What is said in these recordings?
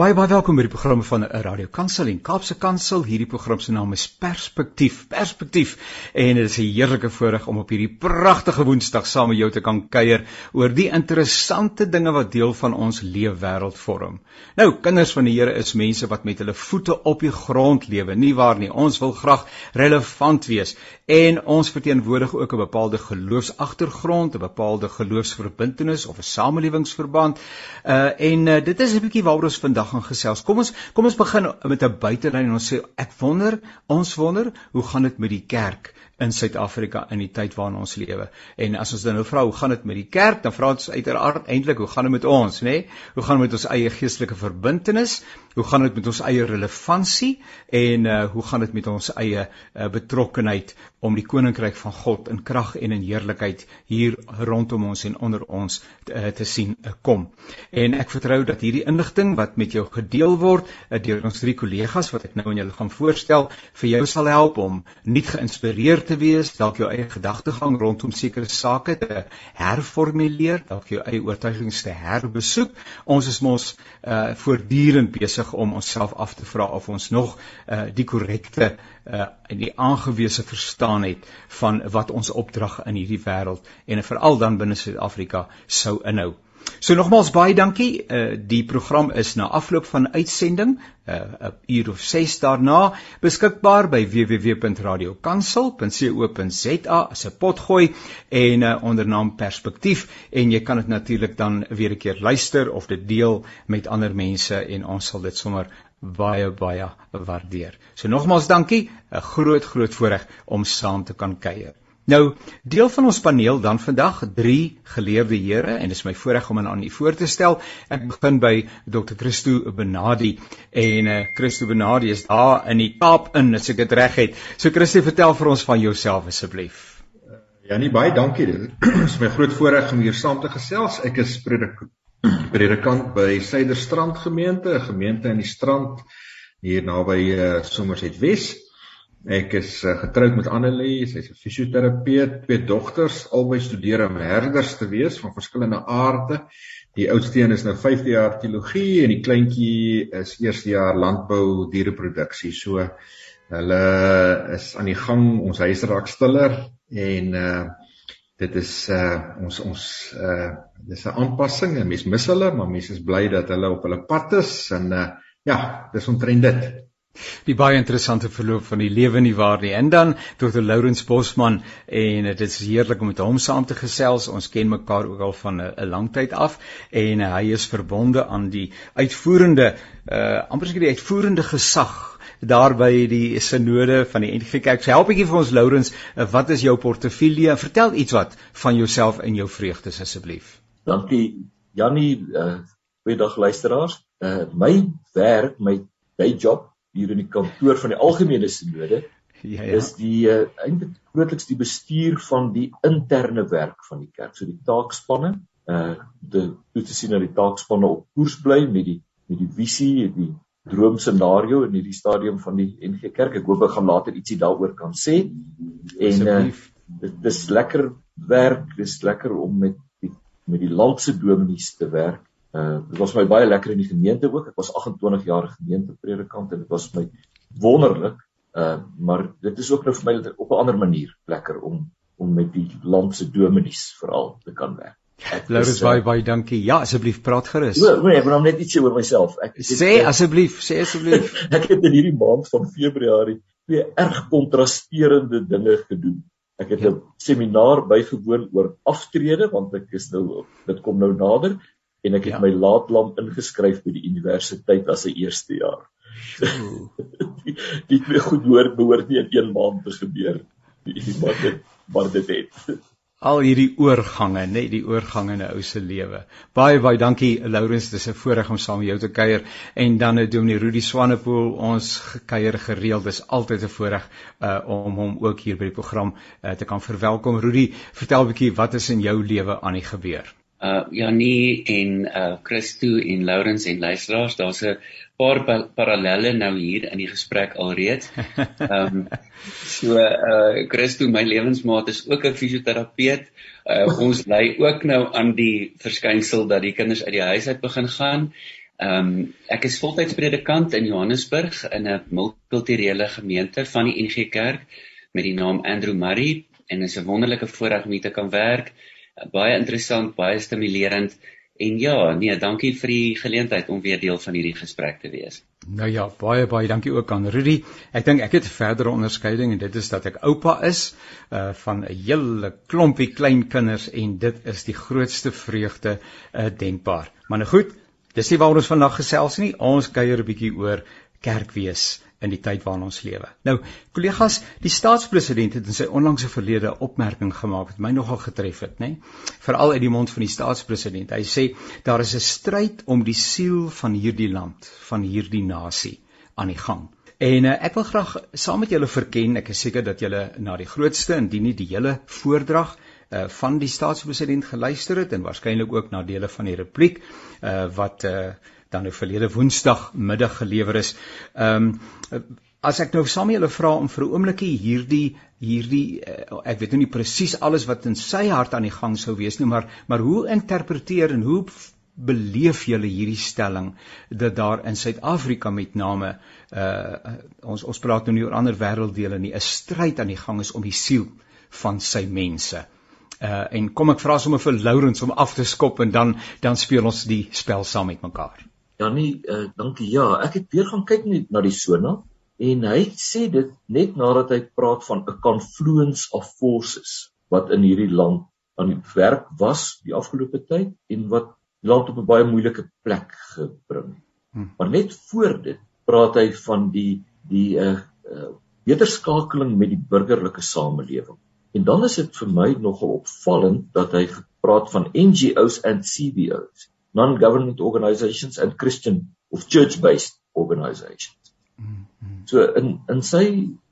Baie baie welkom by die programme van Radio Kansel en Kaapse Kansel. Hierdie program se naam is Perspektief. Perspektief. En dit is 'n heerlike voorreg om op hierdie pragtige Woensdag saam met jou te kan kuier oor die interessante dinge wat deel van ons leefwêreld vorm. Nou, kinders van die Here is mense wat met hulle voete op die grond lewe, nie waar nie. Ons wil graag relevant wees en ons verteenwoordig ook 'n bepaalde geloofsagtergrond, 'n bepaalde geloofsverbintenis of 'n samelewingsverband. Uh en uh, dit is 'n bietjie waaroor ons vandag gaan gesels. Kom ons kom ons begin met 'n buitelyn en ons sê ek wonder, ons wonder, hoe gaan dit met die kerk in Suid-Afrika in die tyd waarin ons lewe? En as ons dan nou vra hoe gaan dit met die kerk, dan vra ons uiteraard eintlik hoe gaan dit met ons, nê? Nee? Hoe gaan dit met ons eie geestelike verbintenis? Hoe gaan dit met ons eie relevantie en uh hoe gaan dit met ons eie uh, betrokkenheid om die koninkryk van God in krag en in heerlikheid hier rondom ons en onder ons uh, te sien uh, kom. En ek vertrou dat hierdie inligting wat met jou gedeel word uh, deur ons drie kollegas wat ek nou aan julle gaan voorstel, vir jou sal help om nuut geïnspireerd te wees, dalk jou eie gedagtegang rondom sekere sake te herformuleer, dalk jou eie oortuigings te herbesoek. Ons is mos uh voortdurend besig om onsself af te vra of ons nog uh die korrekte uh en die aangewese verstaan het van wat ons opdrag in hierdie wêreld en veral dan binne Suid-Afrika sou inhou. So nogmaals baie dankie. Uh die program is na afloop van uitsending uh 'n uur of 6 daarna beskikbaar by www.radiokansel.co.za as 'n potgooi en uh, onder naam Perspektief en jy kan dit natuurlik dan weer 'n keer luister of dit deel met ander mense en ons sal dit sommer baie baie waardeer. So nogmaals dankie, 'n groot groot voorreg om saam te kan kuier. Nou, deel van ons paneel dan vandag drie geleerde here en dit is my voorreg om aan u voor te stel. Ek begin by Dr. Christo Benadi en eh uh, Christo Benadi is daar in die Kaap in as ek dit reg het. So Christo, vertel vir ons van jouself asseblief. Ja, nie baie dankie. Dit is my groot voorreg om hier saam te gesels. Ek is predikant by Suiderstrand gemeente, 'n gemeente in die strand hier naby uh, Somerset Wes. Ek is uh, getroud met Annelie, sy's 'n fisioterapeut, twee dogters, albei studeer om herders te wees van verskillende aarde. Die oudste een is nou 5de jaar teologie en die kleintjie is eerste jaar landbou diereproduksie. So hulle is aan die gang, ons huis raak stiller en uh dit is uh ons ons uh dis 'n aanpassing en mense mis hulle, maar mense is bly dat hulle op hulle pad is en uh ja, dis omtrent dit. Die baie interessante verloop van die lewe nie waar nie. En dan Dr. Lourens Bosman en dit is heerlik om met hom saam te gesels. Ons ken mekaar ook al van 'n lang tyd af en hy is verbonde aan die uitvoerende uh amper seker die uitvoerende gesag daar by die sinode van die NG Kerk. So help bietjie vir ons Lourens, eh, wat is jou portefeulje? Vertel iets wat van jouself en jou vreugdes asseblief. Dankie Jannie, uh goeiedag luisteraars. Uh my werk, my day job hier in die kantoor van die algemene sinode ja, ja. is die uh, eintlik grootliks die bestuur van die interne werk van die kerk. So die taakspanne, uh die toe te sien dat die taakspanne op koers bly met die met die visie, die droomscenario in hierdie stadium van die NG Kerk. Ek hoop ek gaan later ietsie daaroor kan sê. En uh, dit dis lekker werk, dis lekker om met die met die landse dominees te werk. Uh dit was my baie lekker in die gemeente ook. Ek was 28 jaar gemeentepredikant en dit was my wonderlik. Uh maar dit is ook nou vir my op 'n ander manier lekker om om met die landse dominees veral te kan werk. Laurens baie baie dankie. Ja, asseblief praat gerus. O, nee, ek wil net ietsie oor myself. Ek sê asseblief, sê asseblief. ek het in hierdie maand van Februarie twee erg kontrasterende dinge gedoen. Ek het 'n ja. seminaar bygewoon oor aftrede want ek is nou dit kom nou nader en ek het ja. my laatlam ingeskryf by die universiteit as 'n eerste jaar. die, die twee goed hoor behoort nie in een maand te gebeur nie. Maar dit maar dit het al hierdie oorgange, net die oorgange in 'n ou se lewe. Baie baie dankie Lourens, dis 'n voorreg om saam met jou te kuier en dan het Dominee Rudy Swanepoel ons gekuier gereeld. Dis altyd 'n voorreg uh, om hom ook hier by die program uh, te kan verwelkom. Rudy, vertel 'n bietjie wat is in jou lewe aan die gebeur? Uh Janie en uh Christo en Lourens en luisteraars, daar's 'n paar pa parallelle nou hier in die gesprek alreeds. Ehm um, so uh Christo my lewensmaat is ook 'n fisioterapeut. Uh ons lei ook nou aan die verskynsel dat die kinders uit die huis uit begin gaan. Ehm um, ek is voltyds predikant in Johannesburg in 'n multikulturele gemeente van die NG Kerk met die naam Andrew Murray en is 'n wonderlike voorreg om hier te kan werk. Baie interessant, baie stimulerend en ja, nee, dankie vir die geleentheid om weer deel van hierdie gesprek te wees. Nou ja, baie baie dankie ook aan Rudy. Ek dink ek het verdere onderskeiding en dit is dat ek oupa is uh van 'n hele klompie kleinkinders en dit is die grootste vreugde uh denkbaar. Maar nou goed, Dis nie waaroor ons vandag gesels nie. Ons kuier 'n bietjie oor kerkwees in die tyd waarin ons lewe. Nou, kollegas, die staatspresident het in sy onlangse verlede opmerking gemaak wat my nogal getref het, nê? Veral uit die mond van die staatspresident. Hy sê daar is 'n stryd om die siel van hierdie land, van hierdie nasie aan die gang. En uh, ek wil graag saam met julle verken, ek is seker dat julle na die grootste indien nie die hele voordrag uh, van die staatspresident geluister het en waarskynlik ook na dele van die repliek uh, wat uh, dan nou verlede Woensdag middag gelewer is. Ehm um, as ek nou saam met julle vra om vir 'n oombliekie hierdie hierdie uh, ek weet nou nie presies alles wat in sy hart aan die gang sou wees nie, maar maar hoe interpreteer en hoe beleef julle hierdie stelling dat daar in Suid-Afrika met name uh ons ons praat nou nie oor ander wêrelddele nie 'n stryd aan die gang is om die siel van sy mense. Uh en kom ek vra sommer vir Lourens om af te skop en dan dan speel ons die spel saam met mekaar. Ja nee, uh, dankie. Ja, ek het weer gaan kyk net na die sona en hy sê dit net nadat hy praat van 'n confluence of forces wat in hierdie land aan die werk was die afgelope tyd en wat land op 'n baie moeilike plek gebring. Hm. Maar net voor dit praat hy van die die uh, uh wederskakeling met die burgerlike samelewing. En dan is dit vir my nogal opvallend dat hy gepraat van NGOs and CBOs, non-government organizations and Christian of church-based organizations. Mm-hmm. So in in sy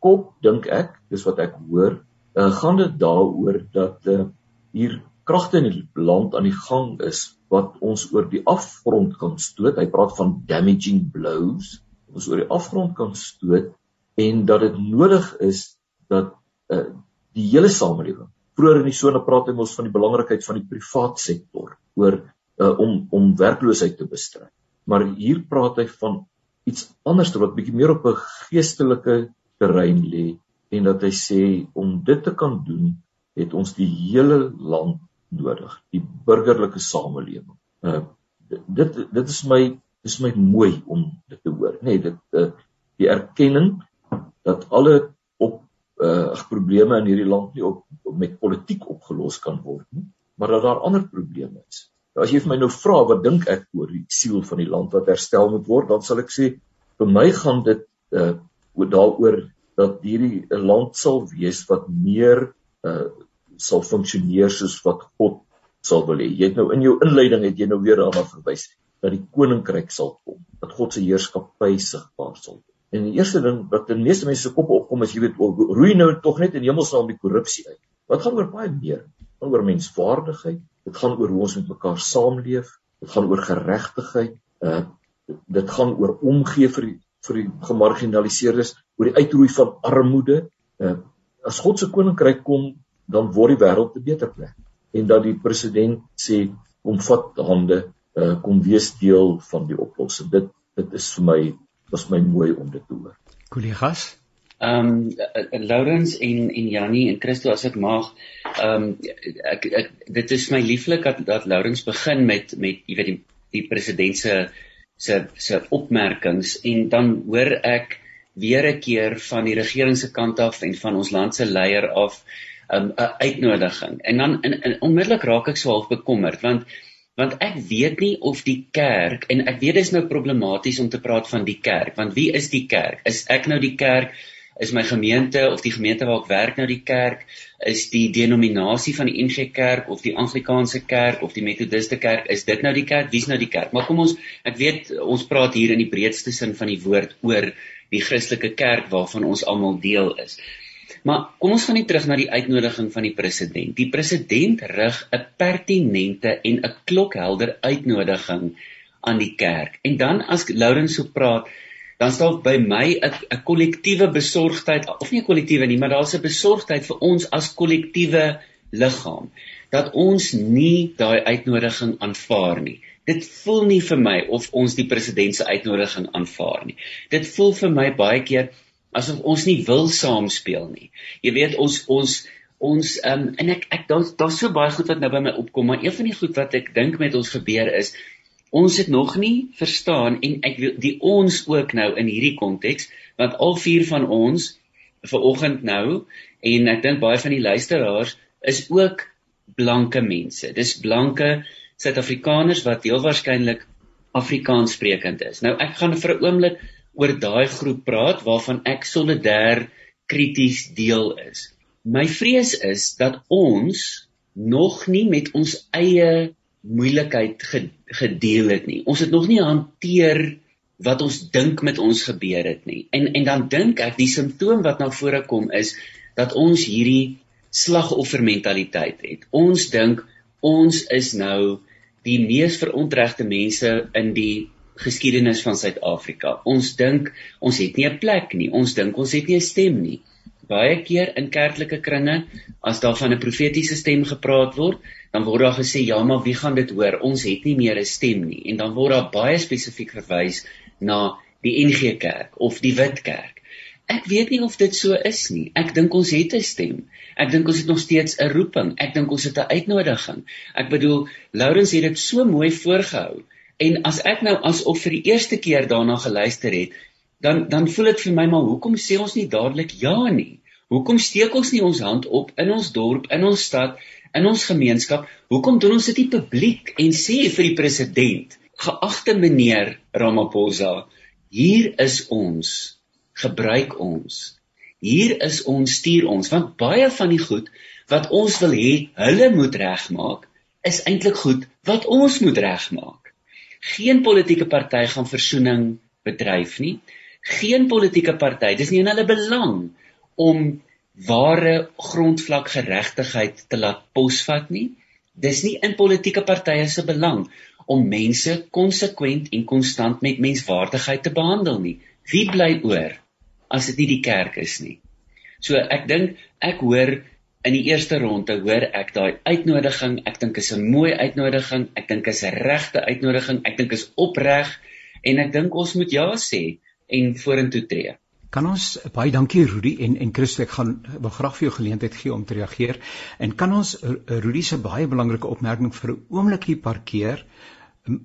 kop dink ek, dis wat ek hoor, uh, gaan dit daaroor dat uh, hier kragte in die land aan die gang is wat ons oor die afgrond kan stoot. Hy praat van damaging blows. Ons oor die afgrond kan stoot en dat dit nodig is dat uh, die hele samelewing. Vroeger in die sone praat hy mos van die belangrikheid van die privaat sektor oor uh, om om werkloosheid te bestry. Maar hier praat hy van iets anders wat bietjie meer op 'n geestelike terrein lê en dat hy sê om dit te kan doen het ons die hele land nodig, die burgerlike samelewing. Uh dit dit is my dis my mooi om dit te hoor, nê, nee, dit uh, die erkenning dat alle uh probleme in hierdie land nie op, op met politiek opgelos kan word nie, maar dat daar ander probleme is. Nou as jy vir my nou vra wat dink ek oor die siel van die land wat herstel moet word, dan sal ek sê vir my gaan dit uh oor daaroor dat hierdie 'n land sal wees wat meer uh sal funksioneer soos wat God sal wil hê. Jy het nou in jou inleiding het jy nou weer daarna verwys dat die koninkryk sal kom, dat God se heerskappy sigbaar sal word. En die eerste ding wat in meeste mense se kop opkom is jy weet roei nou tog net in hemelsnaam die korrupsie uit. Wat gaan oor baie meer? Oor menswaardigheid, dit gaan oor hoe ons met mekaar saamleef, dit gaan oor geregtigheid, uh dit gaan oor omgee vir die, vir die gemarginaliseerdes, oor die uitroei van armoede. Uh as God se koninkryk kom, dan word die wêreld 'n beter plek. En dat die president sê kom vat hande, uh kom wees deel van die oplossing. Dit dit is vir my was my mooi om dit te hoor. Kollegas? Ehm um, Laurens en en Jannie en Christo as ek mag, ehm um, ek, ek dit is my lieflik dat dat Laurens begin met met jy weet die die president se se se opmerkings en dan hoor ek weer 'n keer van die regering se kant af en van ons land se leier af 'n um, uitnodiging. En dan in, in, onmiddellik raak ek so half bekommerd want want ek weet nie of die kerk en ek weet dit is nou problematies om te praat van die kerk want wie is die kerk is ek nou die kerk is my gemeente of die gemeente waar ek werk nou die kerk is die denominasie van die NG Kerk of die Anglikaanse Kerk of die Methodiste Kerk is dit nou die kerk wie's nou die kerk maar kom ons ek weet ons praat hier in die breedste sin van die woord oor die Christelike kerk waarvan ons almal deel is Maar kom ons gaan net terug na die uitnodiging van die president. Die president rig 'n pertinente en 'n klokhelder uitnodiging aan die kerk. En dan as Lourens so praat, dan staan by my 'n kollektiewe besorgdheid of nie 'n kollektiewe nie, maar daar's 'n besorgdheid vir ons as kollektiewe liggaam dat ons nie daai uitnodiging aanvaar nie. dit voel nie vir my of ons die president se uitnodiging aanvaar nie. Dit voel vir my baie keer asof ons nie wil saamspeel nie. Jy weet ons ons ons um, en ek ek daar's daar's so baie goed wat nou by my opkom, maar een van die goed wat ek dink met ons gebeur is ons het nog nie verstaan en ek wil die ons ook nou in hierdie konteks want al vier van ons ver oggend nou en ek dink baie van die luisteraars is ook blanke mense. Dis blanke Suid-Afrikaners wat heel waarskynlik Afrikaans sprekend is. Nou ek gaan vir 'n oomblik oor daai groep praat waarvan ek solidêr krities deel is. My vrees is dat ons nog nie met ons eie moeilikheid gedeel het nie. Ons het nog nie hanteer wat ons dink met ons gebeur het nie. En en dan dink ek die simptoom wat na vore kom is dat ons hierdie slagoffermentaliteit het. Ons dink ons is nou die mees verontregte mense in die geskiedenis van Suid-Afrika. Ons dink ons het nie 'n plek nie. Ons dink ons het nie 'n stem nie. Baie keer in kerklike kringe as daar van 'n profetiese stem gepraat word, dan word daar gesê ja, maar wie gaan dit hoor? Ons het nie meer 'n stem nie. En dan word daar baie spesifiek verwys na die NG Kerk of die Wit Kerk. Ek weet nie of dit so is nie. Ek dink ons het 'n stem. Ek dink ons het nog steeds 'n roeping. Ek dink ons het 'n uitnodiging. Ek bedoel, Lourens het dit so mooi voorgehou. En as ek nou asof vir die eerste keer daarna geluister het, dan dan voel dit vir my maar hoekom sê ons nie dadelik ja nie? Hoekom steek ons nie ons hand op in ons dorp, in ons stad, in ons gemeenskap? Hoekom doen ons dit nie publiek en sê vir die president, geagte meneer Ramaphosa, hier is ons gebruik ons. Hier is ons stuur ons want baie van die goed wat ons wil hê hulle moet regmaak is eintlik goed wat ons moet regmaak. Geen politieke party gaan versoening bedryf nie. Geen politieke party, dis nie in hulle belang om ware grondvlak geregtigheid te laat posvat nie. Dis nie in politieke partye se belang om mense konsekwent en konstant met menswaardigheid te behandel nie. Wie bly oor as dit nie die kerk is nie. So ek dink ek hoor in die eerste ronde hoor ek daai uitnodiging, ek dink is 'n mooi uitnodiging, ek dink is 'n regte uitnodiging, ek dink is opreg en ek dink ons moet ja sê en vorentoe tree. Kan ons baie dankie Rudy en en Christo ek gaan wil graag vir jou geleentheid gee om te reageer en kan ons Rudy se baie belangrike opmerking vir 'n oomblikie parkeer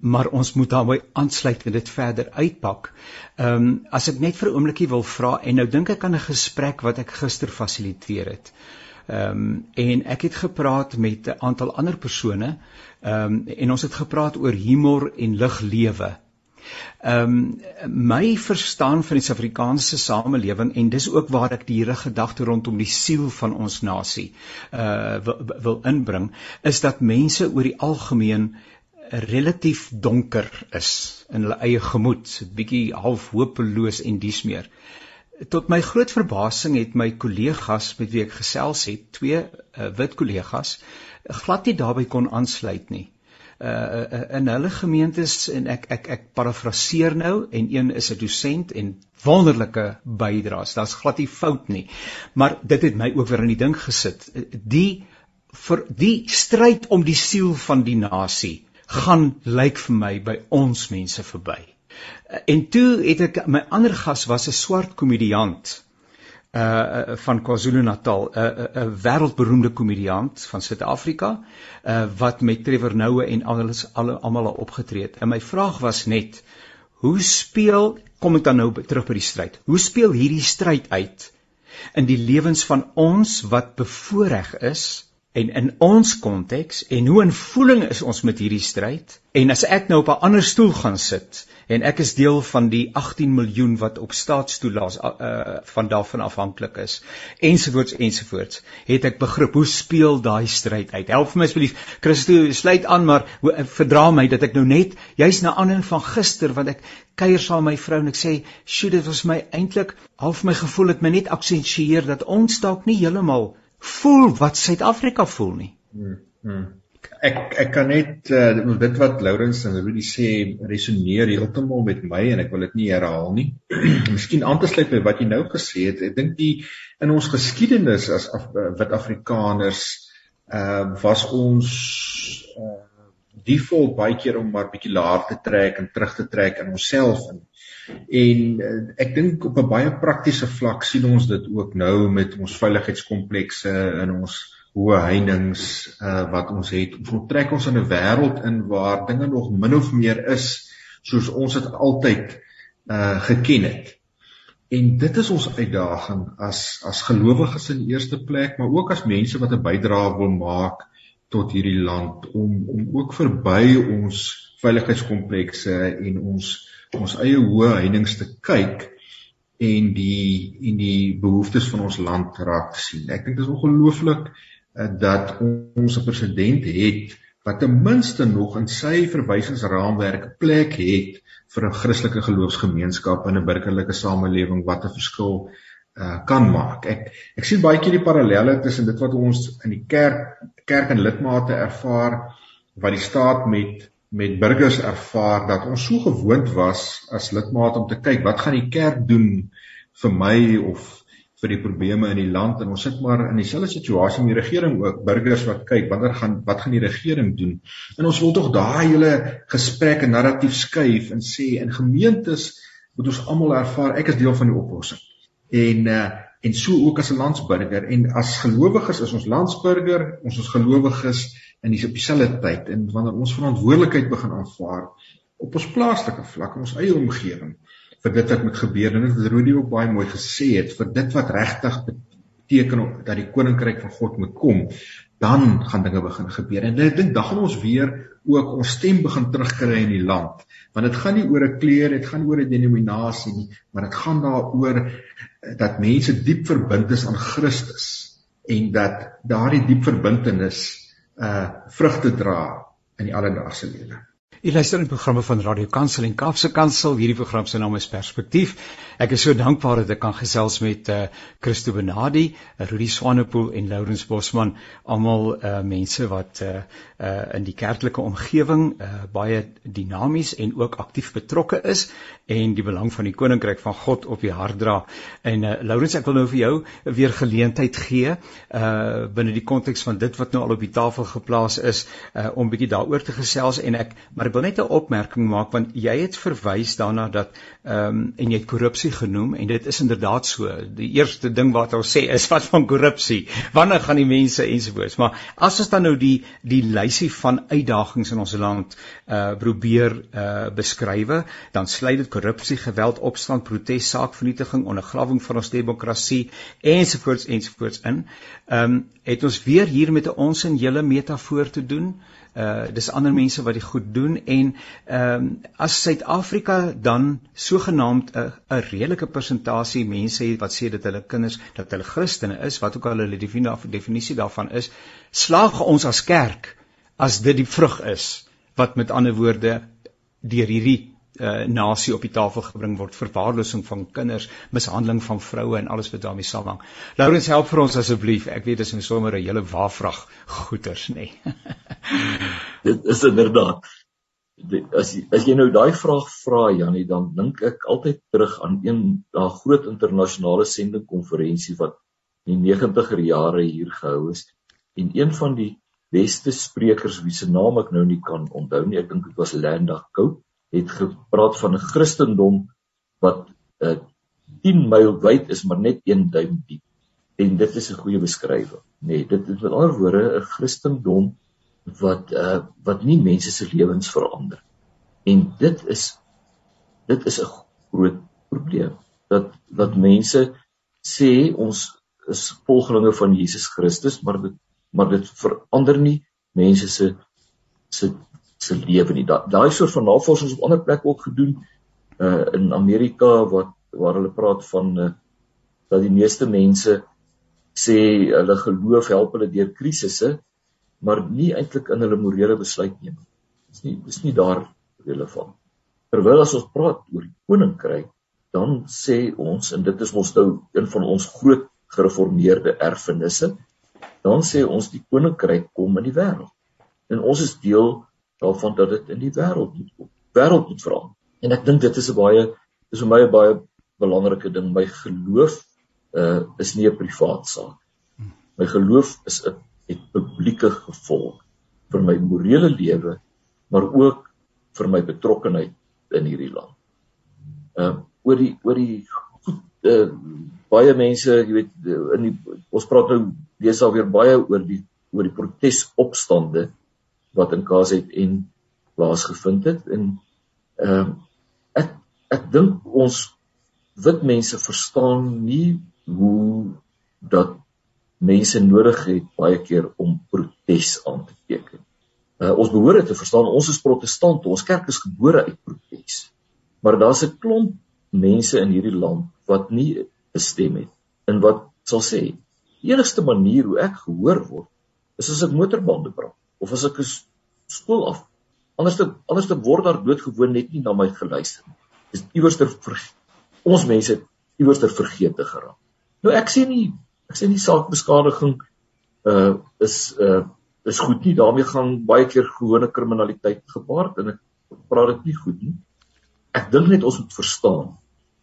maar ons moet daarby aansluit en dit verder uitpak. Ehm um, as ek net vir 'n oombliekie wil vra en nou dink ek aan 'n gesprek wat ek gister fasiliteer het. Ehm um, en ek het gepraat met 'n aantal ander persone ehm um, en ons het gepraat oor humor en liglewe. Ehm um, my verstaan van die Suid-Afrikaanse samelewing en dis ook waar ek die hele gedagte rondom die siel van ons nasie uh wil, wil inbring is dat mense oor die algemeen relatief donker is in hulle eie gemoed, bietjie half hopeloos en dies meer. Tot my groot verbasing het my kollegas met wie ek gesels het, twee uh, wit kollegas, glad nie daarbey kon aansluit nie. Uh, in hulle gemeentes en ek ek ek parafraseer nou en een is 'n dosent en wonderlike bydraes. Daar's glad nie fout nie. Maar dit het my ook weer in die ding gesit. Die vir die stryd om die siel van die nasie gaan lyk vir my by ons mense verby. En toe het ek my ander gas was 'n swart komediant uh van KwaZulu-Natal, 'n uh, 'n uh, wêreldberoemde komediant van Suid-Afrika, uh wat met Trevor Noah en alles alle almal al opgetree het. En my vraag was net, hoe speel kom ek dan nou terug by die stryd? Hoe speel hierdie stryd uit in die lewens van ons wat bevoordeel is en in ons konteks en hoe in voeling is ons met hierdie stryd? En as ek nou op 'n ander stoel gaan sit en ek is deel van die 18 miljoen wat op staatstoelaas uh, van daarvan afhanklik is ensovoorts ensovoorts het ek begrip hoe speel daai stryd uit? Help my asseblief Christo sluit aan maar uh, verdra my dat ek nou net juis na aanleiding van gister wat ek kuier saam met my vrou en ek sê sjoe dit was my eintlik half my gevoel het my net aksentueer dat ons dalk nie heeltemal voel wat Suid-Afrika voel nie. Hmm, hmm. Ek ek kan net uh, dit wat Lourens en Rudy sê resoneer heeltemal met my en ek wil dit nie herhaal nie. Miskien aan te sluit by wat jy nou gesê het. Ek dink die in ons geskiedenis as af, uh, wit Afrikaners uh was ons uh default baie keer om maar bietjie laer te trek en terug te trek in onsself in. En uh, ek dink op 'n baie praktiese vlak sien ons dit ook nou met ons veiligheidskomplekse in ons hoë heininge uh, wat ons het. Ons trek ons in 'n wêreld in waar dinge nog min of meer is soos ons dit altyd uh geken het. En dit is ons uitdaging as as gelowiges in die eerste plek, maar ook as mense wat 'n bydrae wil maak tot hierdie land om om ook verby ons veiligheidskomplekse en ons ons eie hoë heininge te kyk en die en die behoeftes van ons land raak te sien. Ek dink dit is ongelooflik uh, dat ons 'n president het wat ten minste nog in sy verwysingsraamwerk plek het vir 'n Christelike geloofsgemeenskap in 'n burgerlike samelewing wat 'n verskil uh, kan maak. Ek ek sien baie keer die parallelle tussen dit wat ons in die kerk kerk en lidmate ervaar wat die staat met met burgers ervaar dat ons so gewoond was as lidmate om te kyk wat gaan die kerk doen vir my of vir die probleme in die land? En ons sit maar in dieselfde situasie met die regering ook burgers wat kyk wanneer gaan wat gaan die regering doen? En ons wil tog daai hele gesprek en narratief skuif en sê in gemeentes moet ons almal ervaar ek is deel van die oplossing. En uh, en so ook as 'n landsburger. En as gelowiges is ons landsburger ons is gelowiges in dis op dieselfde tyd en wanneer ons verantwoordelikheid begin aanvaar op ons plaaslike vlak ons eie omgewing vir dit wat moet gebeur. En dit wat Rudi ook baie mooi gesê het vir dit wat regtig beteken dat die koninkryk van God moet kom dan gaan dinge begin gebeur. En ek dink dan gaan ons weer ook ons stem begin terugkry in die land. Want dit gaan nie oor 'n kleur dit gaan oor 'n denominasie nie maar dit gaan daaroor dat mense diep verbind is aan Christus en dat daardie diep verbintenis uh vrugte dra in die alledaagse lewe U luister na programme van Radio Kansel en Kaapse Kansel. Hierdie program se naam is Perspektief. Ek is so dankbaar dat ek kan gesels met uh Christo Benadi, Rudy Swanepoel en Lourens Bosman, almal uh mense wat uh uh in die kerklike omgewing uh baie dinamies en ook aktief betrokke is en die belang van die koninkryk van God op die hart dra. En uh Lourens, ek wil nou vir jou weer geleentheid gee uh binne die konteks van dit wat nou al op die tafel geplaas is uh om bietjie daaroor te gesels en ek maar wil net 'n opmerking maak want jy het verwys daarna dat ehm um, en jy het korrupsie genoem en dit is inderdaad so. Die eerste ding wat ons sê is wat van korrupsie. Wanneer gaan die mense ensovoorts? Maar as ons dan nou die die lysie van uitdagings in ons land uh probeer uh beskrywe, dan sluit dit korrupsie, geweld, opstand, protes, saakvernietiging, ondergrawing van ons demokrasie ensovoorts ensovoorts in. Ehm um, het ons weer hier met 'n ons en julle metafoor te doen dis ander mense wat dit goed doen en ehm um, as Suid-Afrika dan sogenaamd 'n 'n redelike persentasie mense het wat sê dat hulle kinders dat hulle Christene is wat ook al hulle definisie daarvan is slaag ons as kerk as dit die vrug is wat met ander woorde deur hierdie uh, nasie op die tafel gebring word verwaarlosing van kinders, mishandeling van vroue en alles wat daarmee saamhang. Laurens help vir ons asseblief. Ek weet dit is 'n sommer 'n hele waarvrag goeters, nê. Nee. dit is inderdaad. As as jy nou daai vraag vra Janie, dan dink ek altyd terug aan een daai groot internasionale sendingkonferensie wat in die 90er jare hier gehou is en een van die beste sprekers wie se naam ek nou nie kan onthou nie, ek dink dit was Landa Cope het gepraat van 'n Christendom wat uh, eh, 10 myl wyd is maar net 1 duim diep. En dit is 'n goeie beskrywing. Nee, dit is met ander woorde 'n Christendom wat uh wat nie mense se lewens verander. En dit is dit is 'n groot probleem dat dat mense sê ons is volgelinge van Jesus Christus, maar dit maar dit verander nie mense se se se lewe nie. Daai soort van navorsing is op ander plekke ook gedoen uh in Amerika wat waar hulle praat van uh dat die meeste mense sê hulle geloof help hulle deur krisisse, maar nie eintlik in hulle morele besluitneming. Dis nie dis nie daar relevant. Terwyl as ons praat oor die koninkryk, dan sê ons en dit is mos nou een van ons groot gereformeerde erfenisse, dan sê ons die koninkryk kom in die wêreld. En ons is deel daarvan dat dit in die wêreld moet kom. Wêreld moet verander. En ek dink dit is 'n baie is vir my 'n baie belangrike ding. My geloof uh is nie 'n privaat saak. My geloof is 'n het publieke gevolg vir my morele lewe maar ook vir my betrokkeheid in hierdie land. Ehm uh, oor die oor die goed uh, baie mense, jy weet in die ons praat nou lees al weer baie oor die oor die protesopstande wat in KZN plaasgevind het en ehm uh, ek ek dink ons wit mense verstaan nie hoe dat mense nodig het baie keer om protes aan te teken. Uh, ons behoort dit te verstaan, ons is protestante, ons kerk is gebore uit protes. Maar daar's 'n klomp mense in hierdie land wat nie bestem het en wat sal sê, die enigste manier hoe ek gehoor word is as ek motorbande brand of as ek skool af. Anders te anders te word daar doodgewoon net nie na my geluister nie. Dis iewers ter ons mense iewers ter vergeete geraak. Nou ek sê nie ek sê nie saakbeskadiging uh is uh is goed nie. daarmee gaan baie keer gewone kriminaliteit gepaard en ek praat dit nie goed nie. Ek dink net ons moet verstaan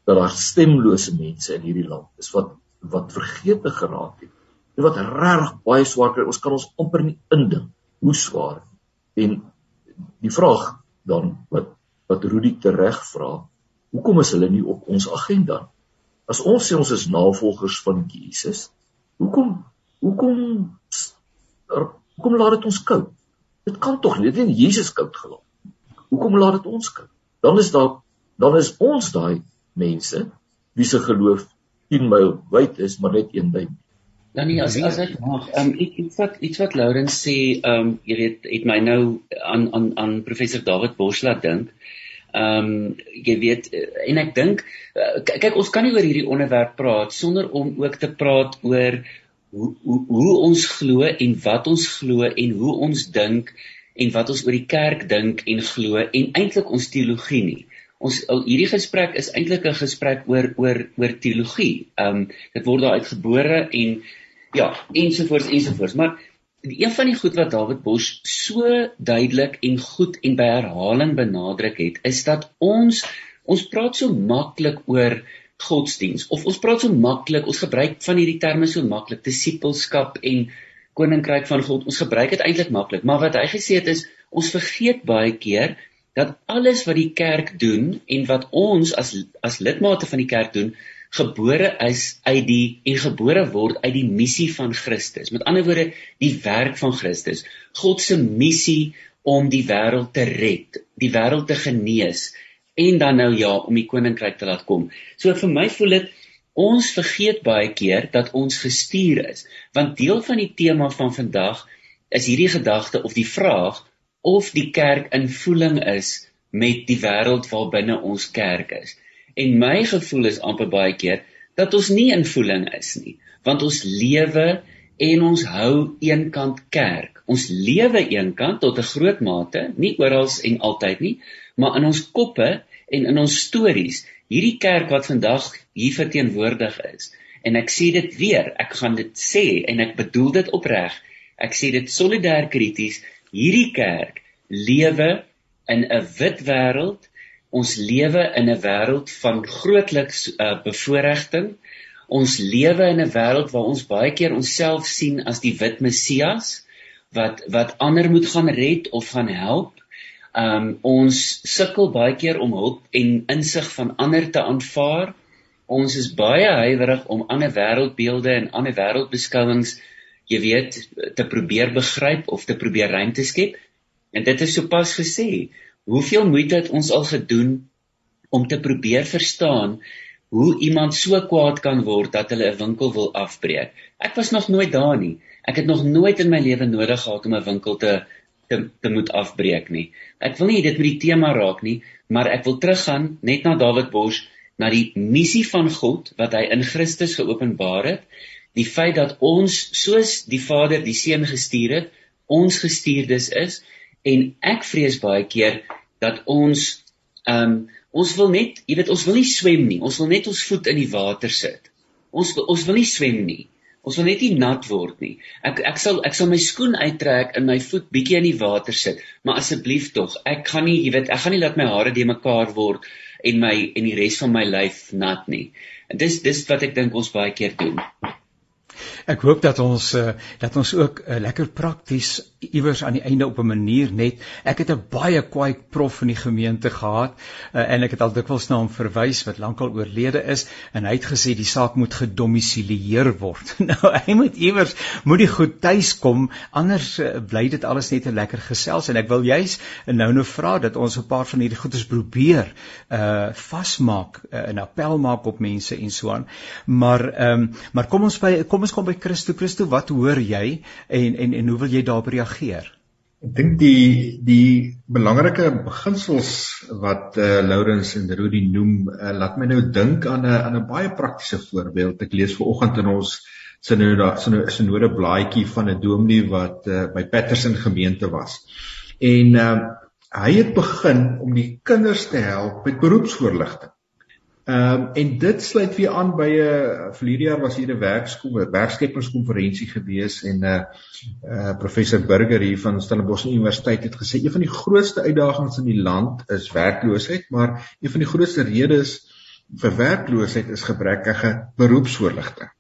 dat daar stemlose mense in hierdie land is wat wat vergeete geraak het. En wat regtig baie swaar kry. Ons kan ons amper nie indink hoe swaar. En die vraag dan wat wat Rudy tereg vra, hoekom is hulle nie op ons agenda? As ons sê ons is navolgers van Jesus, hoekom hoekom hoekom laat dit ons koud? Dit kan tog nie, dit het Jesus koud gelaat. Hoekom laat dit ons koud? Dan is daar dan is ons daai mense wie se geloof 10 myl wyd is, maar net een duim. Dan nie as as ek mag, ehm um, iets wat iets wat Lourens sê, ehm um, jy weet, het my nou aan aan aan professor David Bosch laat dink. Ehm um, jy weet en ek dink kyk ons kan nie oor hierdie onderwerp praat sonder om ook te praat oor hoe hoe hoe ons glo en wat ons glo en hoe ons dink en wat ons oor die kerk dink en glo en eintlik ons teologie nie ons hierdie gesprek is eintlik 'n gesprek oor oor oor teologie. Ehm um, dit word daar uitgebore en ja, ensovoorts ensovoorts. Maar een van die goed wat David Bosch so duidelik en goed en by herhaling benadruk het, is dat ons ons praat so maklik oor godsdiens of ons praat so maklik, ons gebruik van hierdie terme so maklik, disipelskap en koninkryk van God. Ons gebruik dit eintlik maklik, maar wat hy gesê het is ons vergeet baie keer dat alles wat die kerk doen en wat ons as as lidmate van die kerk doen gebore is uit die en gebore word uit die missie van Christus. Met ander woorde, die werk van Christus. God se missie om die wêreld te red, die wêreld te genees en dan nou ja, om die koninkryk te laat kom. So vir my voel dit ons vergeet baie keer dat ons gestuur is, want deel van die tema van vandag is hierdie gedagte of die vraag of die kerk in voeling is met die wêreld waarbinne ons kerk is. En my gevoel is amper baie keer dat ons nie in voeling is nie, want ons lewe en ons hou eenkant kerk. Ons lewe eenkant tot 'n groot mate, nie oral en altyd nie, maar in ons koppe en in ons stories, hierdie kerk wat vandag hier verteenwoordig is. En ek sê dit weer, ek gaan dit sê en ek bedoel dit opreg. Ek sê dit solidêr krities hierdie kerk lewe in 'n wit wêreld. Ons lewe in 'n wêreld van grootliks uh, bevoordiging. Ons lewe in 'n wêreld waar ons baie keer onsself sien as die wit Messias wat wat ander moet gaan red of gaan help. Um ons sukkel baie keer om hulp en insig van ander te aanvaar. Ons is baie huiwerig om ander wêreldbeelde en ander wêreldbeskouings jy weet te probeer begryp of te probeer ruimte skep. En dit is sopas gesê, hoeveel moeite het ons al gedoen om te probeer verstaan hoe iemand so kwaad kan word dat hulle 'n winkel wil afbreek. Ek was nog nooit daar nie. Ek het nog nooit in my lewe nodig gehad om 'n winkel te te, te moet afbreek nie. Ek wil nie dit met die tema raak nie, maar ek wil teruggaan net na David Bosch na die missie van God wat hy in Christus geopenbaar het die feit dat ons soos die Vader die Seun gestuur het, ons gestuurdes is en ek vrees baie keer dat ons ehm um, ons wil net, jy weet, ons wil nie swem nie. Ons wil net ons voet in die water sit. Ons ons wil nie swem nie. Ons wil net nie nat word nie. Ek ek sal ek sal my skoen uittrek en my voet bietjie in die water sit, maar asseblief tog, ek gaan nie, jy weet, ek gaan nie laat my hare de mekaar word en my en die res van my lyf nat nie. En dis dis wat ek dink ons baie keer doen. Ek hoop dat ons uh, dat ons ook uh, lekker prakties iewers aan die einde op 'n manier net ek het 'n baie kwaai prof in die gemeente gehad uh, en ek het al dikwels na hom verwys wat lankal oorlede is en hy het gesê die saak moet gedomisileer word. nou hy moet iewers moet die goed tuis kom anders uh, bly dit alles net 'n lekker gesels en ek wil juis nou nou vra dat ons 'n paar van hierdie goedes probeer uh vasmaak, 'n uh, appel maak op mense en so aan. Maar ehm um, maar kom ons by kom ons kom by Christo. Christo, wat hoor jy en en en hoe wil jy daarop reageer? Ek dink die die belangrike beginsels wat eh uh, Lourens en Rudy noem, uh, laat my nou dink aan 'n aan 'n baie praktiese voorbeeld. Ek lees ver oggend in ons sinode sinode blaadjie van 'n dominee wat uh, by Patterson gemeente was. En ehm uh, hy het begin om die kinders te help met beroepsvoorligting. Ehm um, en dit sluit weer aan by 'n uh, verlede jaar was hier 'n werkskool, werkskepperskonferensie gewees en 'n uh, uh, professor Burger hier van Stellenbosch Universiteit het gesê een van die grootste uitdagings in die land is werkloosheid, maar een van die grootste redes vir werkloosheid is gebrekkige beroepsvoorligting.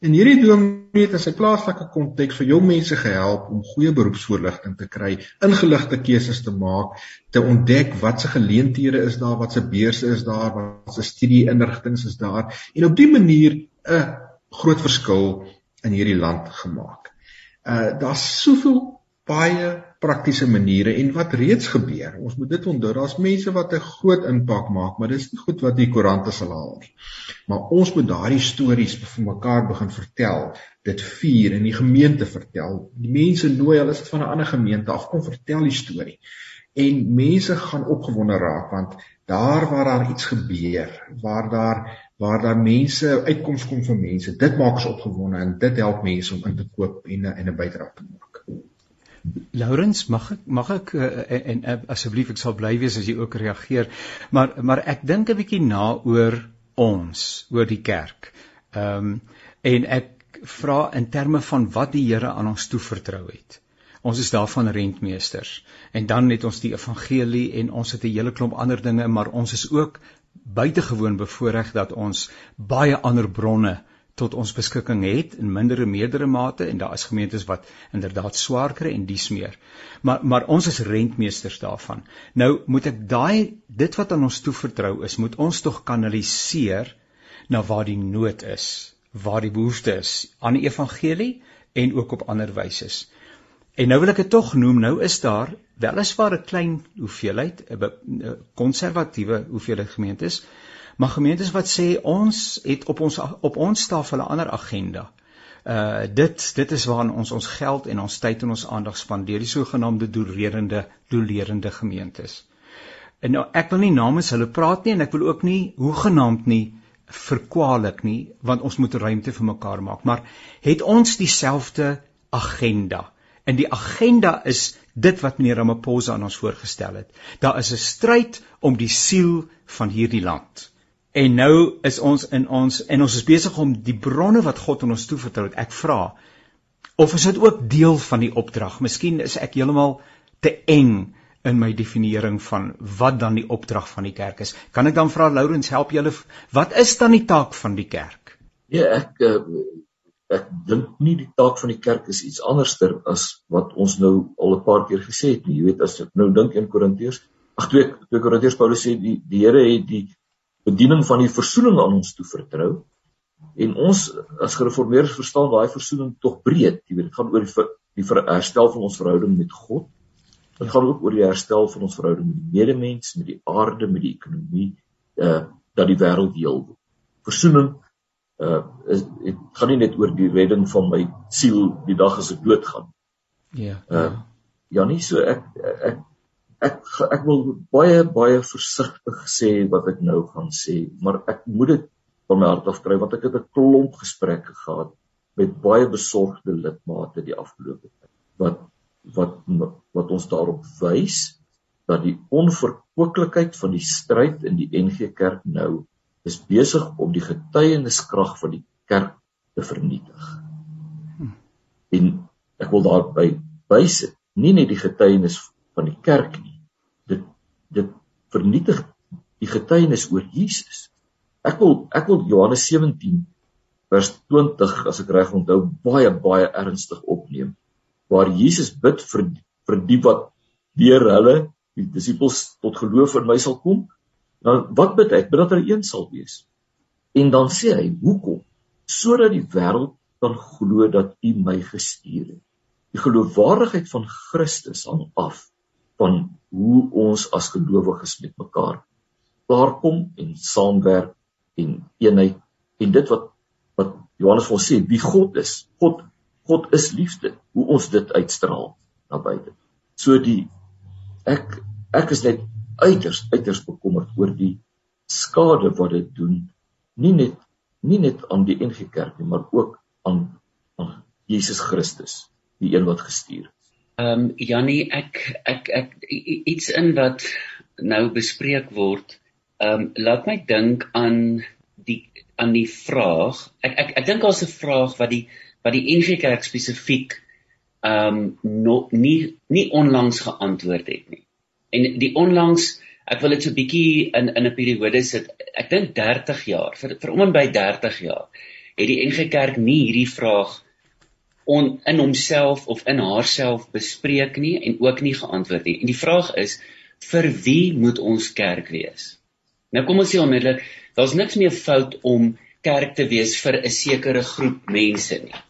En hierdie dominee het in sy plaaslike konteks vir jong mense gehelp om goeie beroepsvoorligting te kry, ingeligte keuses te maak, te ontdek wat se geleenthede is daar, wat se beurse is daar, wat se studieinrigtinge is daar en op dië manier 'n groot verskil in hierdie land gemaak. Uh daar's soveel baie praktiese maniere en wat reeds gebeur. Ons moet dit onthou. Daar's mense wat 'n groot impak maak, maar dis nie goed wat die koerante sal haal nie. Maar ons moet daardie stories vir mekaar begin vertel, dit vier in die gemeente vertel. Die mense nooi, hulle is van 'n ander gemeente af, kom vertel die storie. En mense gaan opgewonde raak want daar waar daar iets gebeur, waar daar waar daar mense uitkoms kom vir mense, dit maak ons opgewonde en dit help mense om in te koop en 'n bydrae te maak. Laurens, mag ek mag ek uh, en, en uh, asseblief ek sal bly wees as jy ook reageer. Maar maar ek dink 'n bietjie na oor ons, oor die kerk. Ehm um, en ek vra in terme van wat die Here aan ons toevertrou het. Ons is daarvan rentmeesters en dan het ons die evangelie en ons het 'n hele klomp ander dinge, maar ons is ook buitengewoon bevoordeel dat ons baie ander bronne tot ons beskikking het in mindere meerdere mate en daar is gemeentes wat inderdaad swaar kry en dies meer. Maar maar ons is rentmeesters daarvan. Nou moet ek daai dit wat aan ons toevertrou is, moet ons tog kanaliseer na waar die nood is, waar die behoefte is aan die evangelie en ook op ander wyse. En nou wil ek dit tog noem, nou is daar weliswaar 'n klein hoeveelheid 'n konservatiewe hoeveelheid gemeentes maar gemeentes wat sê ons het op ons op ons tafel 'n ander agenda. Uh dit dit is waaraan ons ons geld en ons tyd en ons aandag spandeer, die sogenaamde doellerende doellerende gemeentes. En nou ek wil nie namens hulle praat nie en ek wil ook nie hoegenaamd nie verkwalik nie want ons moet ruimte vir mekaar maak, maar het ons dieselfde agenda? En die agenda is dit wat meneer Ramaphosa aan ons voorgestel het. Daar is 'n stryd om die siel van hierdie land. En nou is ons in ons en ons is besig om die bronne wat God aan ons toevertrou het. Ek vra of is dit ook deel van die opdrag? Miskien is ek heeltemal te eng in my definiering van wat dan die opdrag van die kerk is. Kan ek dan vra Lourens help julle wat is dan die taak van die kerk? Ja, ek uh, ek dink nie die taak van die kerk is iets anderster as wat ons nou al 'n paar keer gesê het nie. Jy weet as ek nou dink in Korintiërs, ag 2 2 Korintiërs Paulus sê die die Here het die bediening van die versoening aan ons toe vertrou. En ons as gereformeerdes verstaan daai versoening tog breed. Jy weet, dit gaan oor die die herstel van ons verhouding met God. Dit gaan ook oor die herstel van ons verhouding met die medemens, met die aarde, met die ekonomie, uh dat die wêreld heel word. Versoening uh is dit gaan nie net oor die redding van my siel die dag as ek doodgaan. Ja. Yeah, uh yeah. ja nie so ek ek ek ek wil baie baie versigtig sê wat ek nou gaan sê, maar ek moet dit van my hart af kry want ek het 'n klomp gesprekke gehad met baie besorgde lidmate die afgelope tyd wat wat wat ons daarop wys dat die onverkooklikheid van die stryd in die NG Kerk nou is besig om die getuieniskrag van die kerk te vernietig. Hm. En ek wil daarby bysit, nie net die getuienis van die kerk nie. Dit vernietig die getuienis oor Jesus. Ek wil ek wil Johannes 17 vers 20 as ek reg onthou baie baie ernstig opneem. Waar Jesus bid vir vir die wat deur hulle die disippels tot geloof in my sal kom dan wat bid hy? Bid dat hulle een sal wees. En dan sê hy hoekom? Sodat die wêreld kan glo dat u my gestuur het. Die geloofwaardigheid van Christus hang af van hoe ons as gelowiges met mekaar klaar kom en saamwerk en eenheid. En dit wat wat Johannes wil sê wie God is. God God is liefde. Hoe ons dit uitstraal na buite so die ek ek is net uiters uiters bekommerd oor die skade wat dit doen. Nie net nie net aan die NG Kerk nie maar ook aan aan Jesus Christus die een wat gestuur is Ehm um, Jannie ek ek ek iets in wat nou bespreek word ehm um, laat my dink aan die aan die vraag ek ek ek dink daar's 'n vraag wat die wat die NG Kerk spesifiek ehm um, nog nie nie onlangs geantwoord het nie. En die onlangs ek wil dit so bietjie in in 'n periode sit. Ek dink 30 jaar vir vir om en by 30 jaar het die NG Kerk nie hierdie vraag on in homself of in haarself bespreek nie en ook nie geantwoord nie. En die vraag is vir wie moet ons kerk wees? Nou kom ons sê onmiddellik, daar's niks meer fout om kerk te wees vir 'n sekere groep mense nie.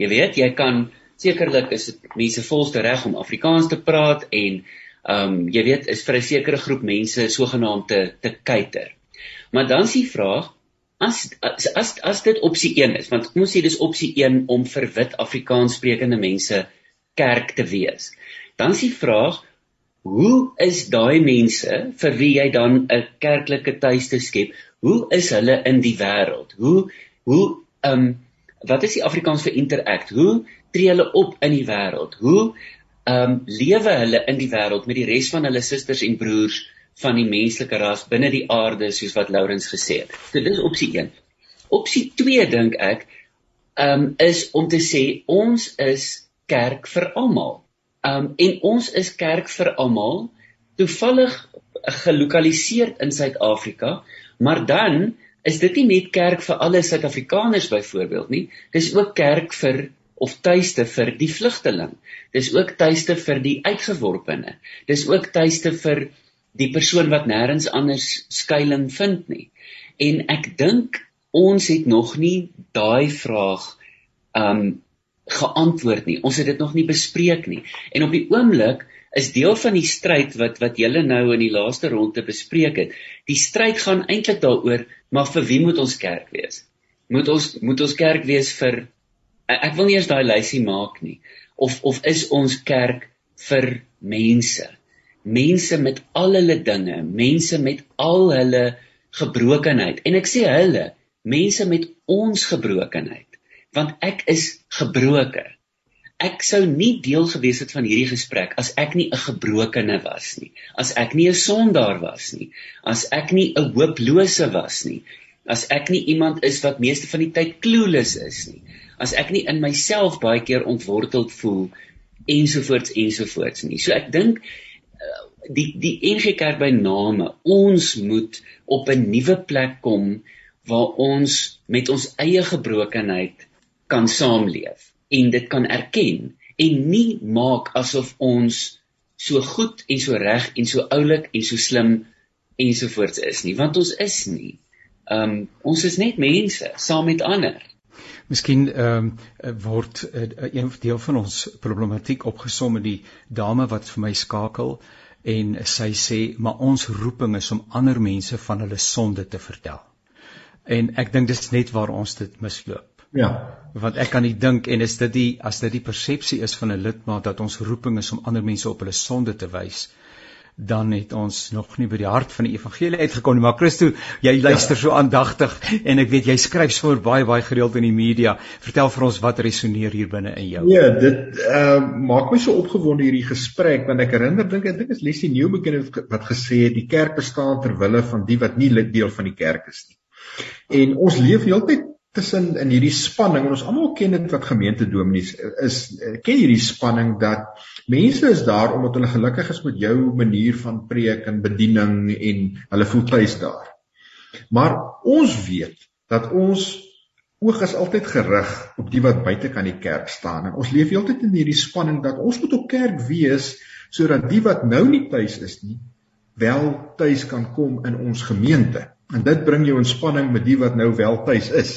Jy weet, jy kan sekerlik is dit mense volste reg om Afrikaans te praat en ehm um, jy weet, is vir 'n sekere groep mense sogenaamd te te kuiter. Maar dan is die vraag as as as, as dit opsie 1 is, want kom ons sê dis opsie 1 om vir wit Afrikaans sprekende mense kerk te wees. Dan is die vraag Hoe is daai mense vir wie jy dan 'n kerklike tuiste skep? Hoe is hulle in die wêreld? Hoe hoe ehm um, wat is die Afrikaans vir interact? Hoe tree hulle op in die wêreld? Hoe ehm um, lewe hulle in die wêreld met die res van hulle susters en broers van die menslike ras binne die aarde soos wat Lourens gesê het? So dit is opsie 1. Opsie 2 dink ek um, is om te sê ons is kerk vir almal. Um en ons is kerk vir almal, toevallig gelokaliseer in Suid-Afrika, maar dan is dit nie net kerk vir alle Suid-Afrikaners byvoorbeeld nie, dis ook kerk vir of tuiste vir die vlugteling. Dis ook tuiste vir die uitgeworpene. Dis ook tuiste vir die persoon wat nêrens anders skuilings vind nie. En ek dink ons het nog nie daai vraag um geantwoord nie. Ons het dit nog nie bespreek nie. En op die oomblik is deel van die stryd wat wat julle nou in die laaste ronde bespreek het. Die stryd gaan eintlik daaroor, maar vir wie moet ons kerk wees? Moet ons moet ons kerk wees vir ek wil nie eens daai lysie maak nie. Of of is ons kerk vir mense? Mense met al hulle dinge, mense met al hulle gebrokenheid. En ek sê hulle, mense met ons gebrokenheid want ek is gebroke. Ek sou nie deel gewees het van hierdie gesprek as ek nie 'n gebrokene was nie, as ek nie 'n sondaar was nie, as ek nie 'n hooplose was nie, as ek nie iemand is wat meeste van die tyd clueless is nie, as ek nie in myself baie keer ontworteld voel ensovoorts ensovoorts nie. So ek dink die die NG Kerk by name, ons moet op 'n nuwe plek kom waar ons met ons eie gebrokenheid kan saamleef en dit kan erken en nie maak asof ons so goed en so reg en so oulik en so slim ensovoorts is nie want ons is nie. Ehm um, ons is net mense saam met ander. Miskien ehm um, word uh, een deel van ons problematiek opgesom in die dame wat vir my skakel en sy sê maar ons roeping is om ander mense van hulle sonde te vertel. En ek dink dis net waar ons dit misloop. Ja. Want ek kan nie dink en is dit die as dit die persepsie is van 'n lidmaat dat ons roeping is om ander mense op hulle sonde te wys, dan het ons nog nie by die hart van die evangelie uitgekom nie. Maar Christo, jy luister ja. so aandagtig en ek weet jy skryf so baie baie gereeld in die media. Vertel vir ons wat resoneer hier binne in jou. Nee, dit uh maak my so opgewonde hierdie gesprek want ek herinner dink ek dink is Leslie Newbegin wat gesê het die kerk bestaan ter wille van die wat nie lid deel van die kerk is nie. En ons leef heeltyd tussen in hierdie spanning en ons almal ken dit wat gemeente dominees is ken hierdie spanning dat mense is daar omdat hulle gelukkig is met jou manier van preek en bediening en hulle voel tuis daar. Maar ons weet dat ons oog is altyd gerig op die wat buite kan die kerk staan en ons leef heeltyd in hierdie spanning dat ons moet op kerk wees sodat die wat nou nie tuis is nie wel tuis kan kom in ons gemeente. En dit bring jou in spanning met die wat nou wel tuis is.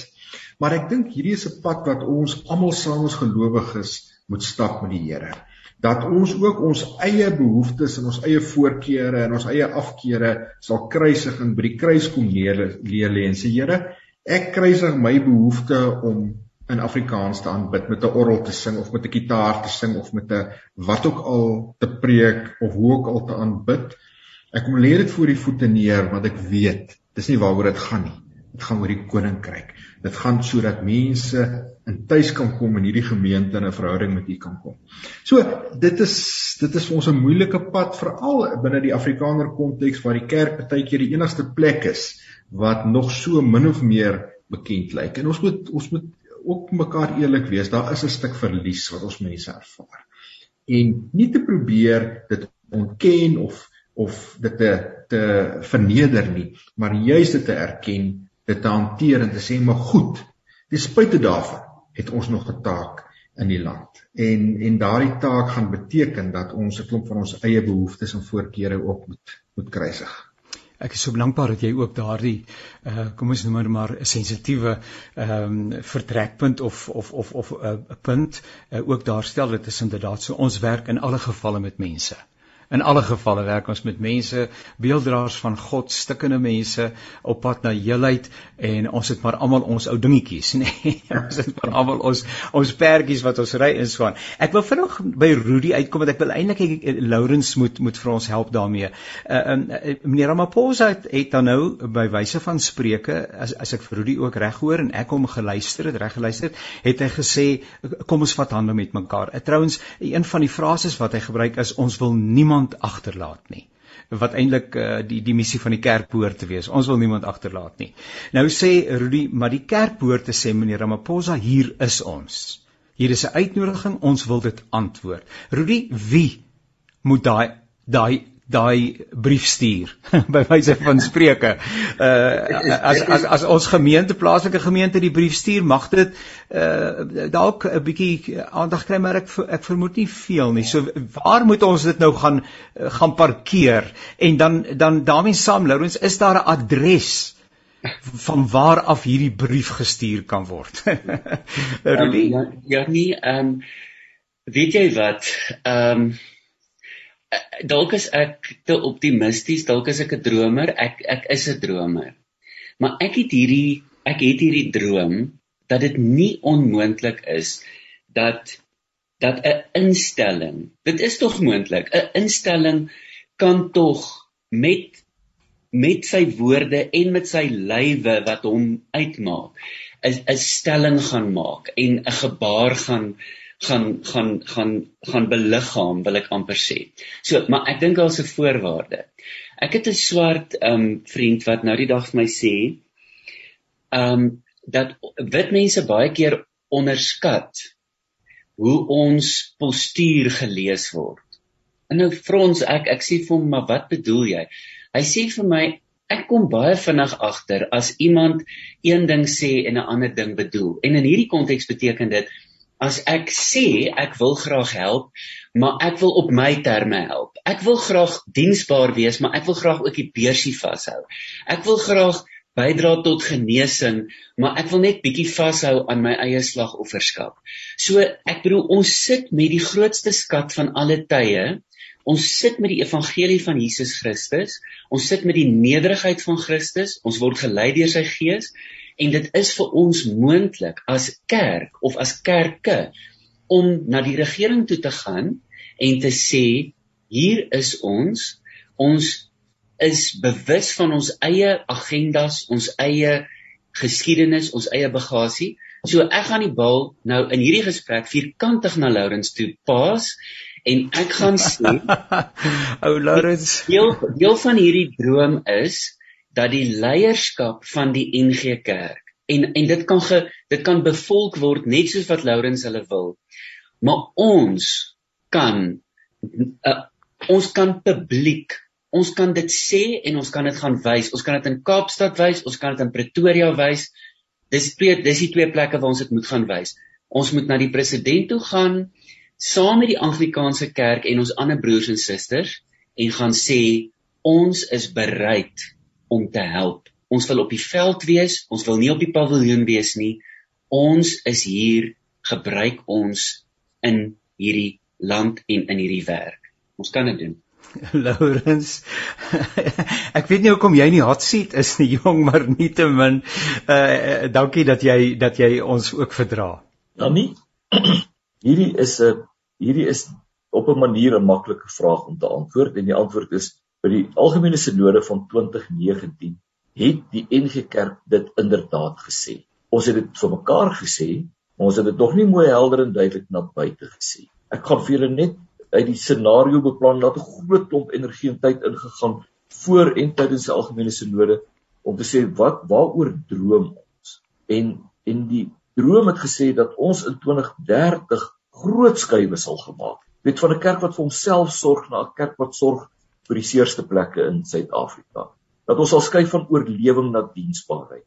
Maar ek dink hierdie is 'n pad wat ons almal saam as gelowiges moet stap met die Here. Dat ons ook ons eie behoeftes en ons eie voorkeure en ons eie afkeure sal kruisig en by die kruis kom leer lê en sê Here, Ek kruisig my behoefte om in Afrikaans te aanbid met 'n orgel te sing of met 'n kitaar te sing of met 'n wat ook al te preek of hoe ook al te aanbid. Ek kom lê dit voor die voete neer want ek weet dis nie waaroor dit gaan nie. Dit gaan oor die koninkryk. Dit gaan sodat mense in tuis kan kom in hierdie gemeente en 'n verhouding met U kan kom. So dit is dit is vir ons 'n moeilike pad veral binne die Afrikaner konteks waar die kerk baie keer die enigste plek is wat nog so min of meer bekend lyk. En ons moet ons moet ook mekaar eerlik wees, daar is 'n stuk verlies wat ons mense ervaar. En nie te probeer dit ontken of of dit te te verneder nie, maar juis dit te erken, dit te hanteer en te sê maar goed. Ten spyte daarvan het ons nog 'n taak in die land. En en daardie taak gaan beteken dat ons 'n klomp van ons eie behoeftes en voorkeure ook moet moet kruisig ek is so dankbaar dat jy ook daardie uh kom ons noem maar 'n sensitiewe ehm um, vertrekpunt of of of of 'n uh, punt uh, ook daar stel dit is inderdaad so ons werk in alle gevalle met mense. In alle gevalle werk ons met mense, beelddraers van God, stikkende mense op pad na heelheid en ons het maar almal ons ou dingetjies, nê. Nee, ons het maar almal ons ons perdjies wat ons ry in swaan. Ek wil vinnig by Rudy uitkom want ek wil eintlik Lourens moet moet vir ons help daarmee. Uh um, meneer Ramaphosa het, het dan nou by wyse van spreuke as as ek vir Rudy ook reg hoor en ek hom geluister het, reg geluister, het hy gesê kom ons vat hande met mekaar. Uh, Trouwens, een van die frases wat hy gebruik is ons wil niemand niemand agterlaat nie wat eintlik uh, die die missie van die kerk behoort te wees. Ons wil niemand agterlaat nie. Nou sê Rudy, maar die kerk behoort te sê meneer Ramaphosa, hier is ons. Hier is 'n uitnodiging, ons wil dit antwoord. Rudy, wie moet daai daai daai brief stuur by wyse van spreuke. Uh as as as ons gemeente plaaslike gemeente die brief stuur, mag dit uh dalk 'n bietjie aandag kry maar ek ek vermoed nie veel nie. So waar moet ons dit nou gaan gaan parkeer? En dan dan daarmee saam Lourens, is daar 'n adres van waar af hierdie brief gestuur kan word? um, ja, ja nie ehm um, weet jy wat? Ehm um, dalk is ek te optimisties, dalk is ek 'n dromer. Ek ek is 'n dromer. Maar ek het hierdie ek het hierdie droom dat dit nie onmoontlik is dat dat 'n instelling, dit is tog moontlik, 'n instelling kan tog met met sy woorde en met sy lywe wat hom uitmaak, 'n 'n stelling gaan maak en 'n gebaar gaan gaan gaan gaan gaan beliggaam wil ek amper sê. So, maar ek dink daar's 'n voorwaarde. Ek het 'n swart ehm um, vriend wat nou die dag vir my sê ehm um, dat wit mense baie keer onderskat hoe ons postuur gelees word. En nou vra ons ek ek sê vir hom maar wat bedoel jy? Hy sê vir my ek kom baie vinnig agter as iemand een ding sê en 'n ander ding bedoel. En in hierdie konteks beteken dit as ek sê ek wil graag help, maar ek wil op my terme help. Ek wil graag diensbaar wees, maar ek wil graag ook die beursie vashou. Ek wil graag bydra tot genesing, maar ek wil net bietjie vashou aan my eie slagofferskap. So ek bedoel ons sit met die grootste skat van alle tye. Ons sit met die evangelie van Jesus Christus. Ons sit met die nederigheid van Christus. Ons word gelei deur sy Gees en dit is vir ons moontlik as kerk of as kerke om na die regering toe te gaan en te sê hier is ons. Ons is bewus van ons eie agendas ons eie geskiedenis ons eie bagasie. So ek gaan die bal nou in hierdie gesprek vierkantig na Lourens toe pas en ek gaan sê ou Lourens deel deel van hierdie droom is dat die leierskap van die NG Kerk en en dit kan ge, dit kan bevolk word net soos wat Lourens hulle wil. Maar ons kan uh, ons kan publiek ons kan dit sê en ons kan dit gaan wys. Ons kan dit in Kaapstad wys, ons kan dit in Pretoria wys. dis twee dis die twee plekke waar ons dit moet gaan wys. Ons moet na die president toe gaan saam met die Anglikaanse kerk en ons ander broers en susters en gaan sê ons is bereid om te help. Ons wil op die veld wees, ons wil nie op die paviljoen wees nie. Ons is hier, gebruik ons in hierdie land en in hierdie werk. Ons kan dit doen. Laurens. ek weet nie hoekom jy nie hot seat is nie, jong, maar nietemin uh dankie dat jy dat jy ons ook verdra. Ja nie. hierdie is 'n hierdie is op 'n manier 'n maklike vraag om te antwoord en die antwoord is by die algemene sinode van 2019 het die NG Kerk dit inderdaad gesê. Ons het dit vir mekaar gesê, maar ons het dit nog nie mooi helder en duidelik na buite gesê. Ek gaan vir julle net uit die scenario beplan dat 'n groot klomp energie en tyd ingegaan voor en tydens die algemene sinode om te sê wat waaroor droom ons en en die droom het gesê dat ons in 2030 groot skuwe sal gemaak weet van 'n kerk wat vir homself sorg na 'n kerk wat sorg vir die seerste plekke in Suid-Afrika dat ons sal skuif van oorlewing na diensbaarheid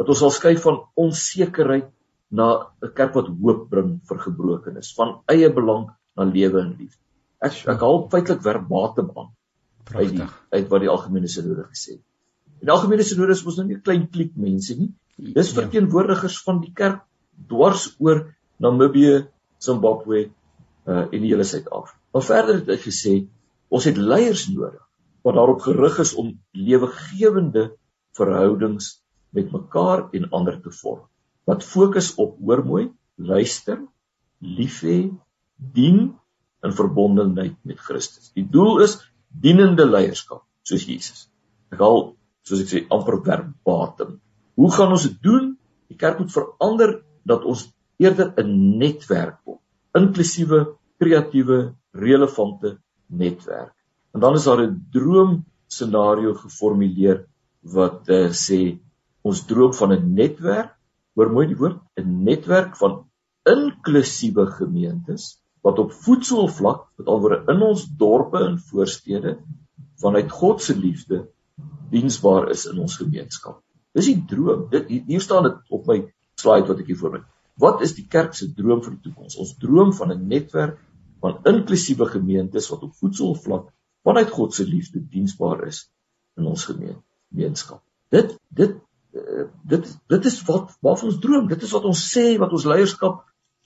dat ons sal skuif van onsekerheid na 'n kerk wat hoop bring vir gebrokenes van eie belang na lewe en liefde ek ek haal feitelik verbatim aan uit die, uit wat die algemene sinode gesê het. Die algemene sinode is mos nou nie 'n klein kliek mense nie. Dis ja. verteenwoordigers van die kerk dwars oor Namibië, Zimbabwe uh en die hele Suid-Afrika. Maar verder het hy gesê ons het leiers nodig wat daarop gerig is om lewegewende verhoudings met mekaar en ander te vorm. Wat fokus op hoor mooi, luister, lief hê, dien in verbondenheid met Christus. Die doel is dienende leierskap soos Jesus. Ek al soos ek sê amper verbatim. Hoe gaan ons dit doen? Die kerk moet verander dat ons eerder 'n netwerk word, inklusiewe, kreatiewe, relevante netwerk. En dan is daar 'n droom scenario geformuleer wat uh, sê ons droom van 'n netwerk, hoor mooi die woord, 'n netwerk van inklusiewe gemeentes wat op voedselvlak, met alwoorde in ons dorpe en voorstede vanuit God se liefde diensbaar is in ons gemeenskap. Dis die droom. Dit hier staan dit op my slide wat ek hier voor my. Wat is die kerk se droom vir die toekoms? Ons droom van 'n netwerk van inklusiewe gemeentes wat op voedselvlak vanuit God se liefde diensbaar is in ons gemeenskap. Dit dit uh, dit dit is wat waarvan ons droom. Dit is wat ons sê wat ons leierskap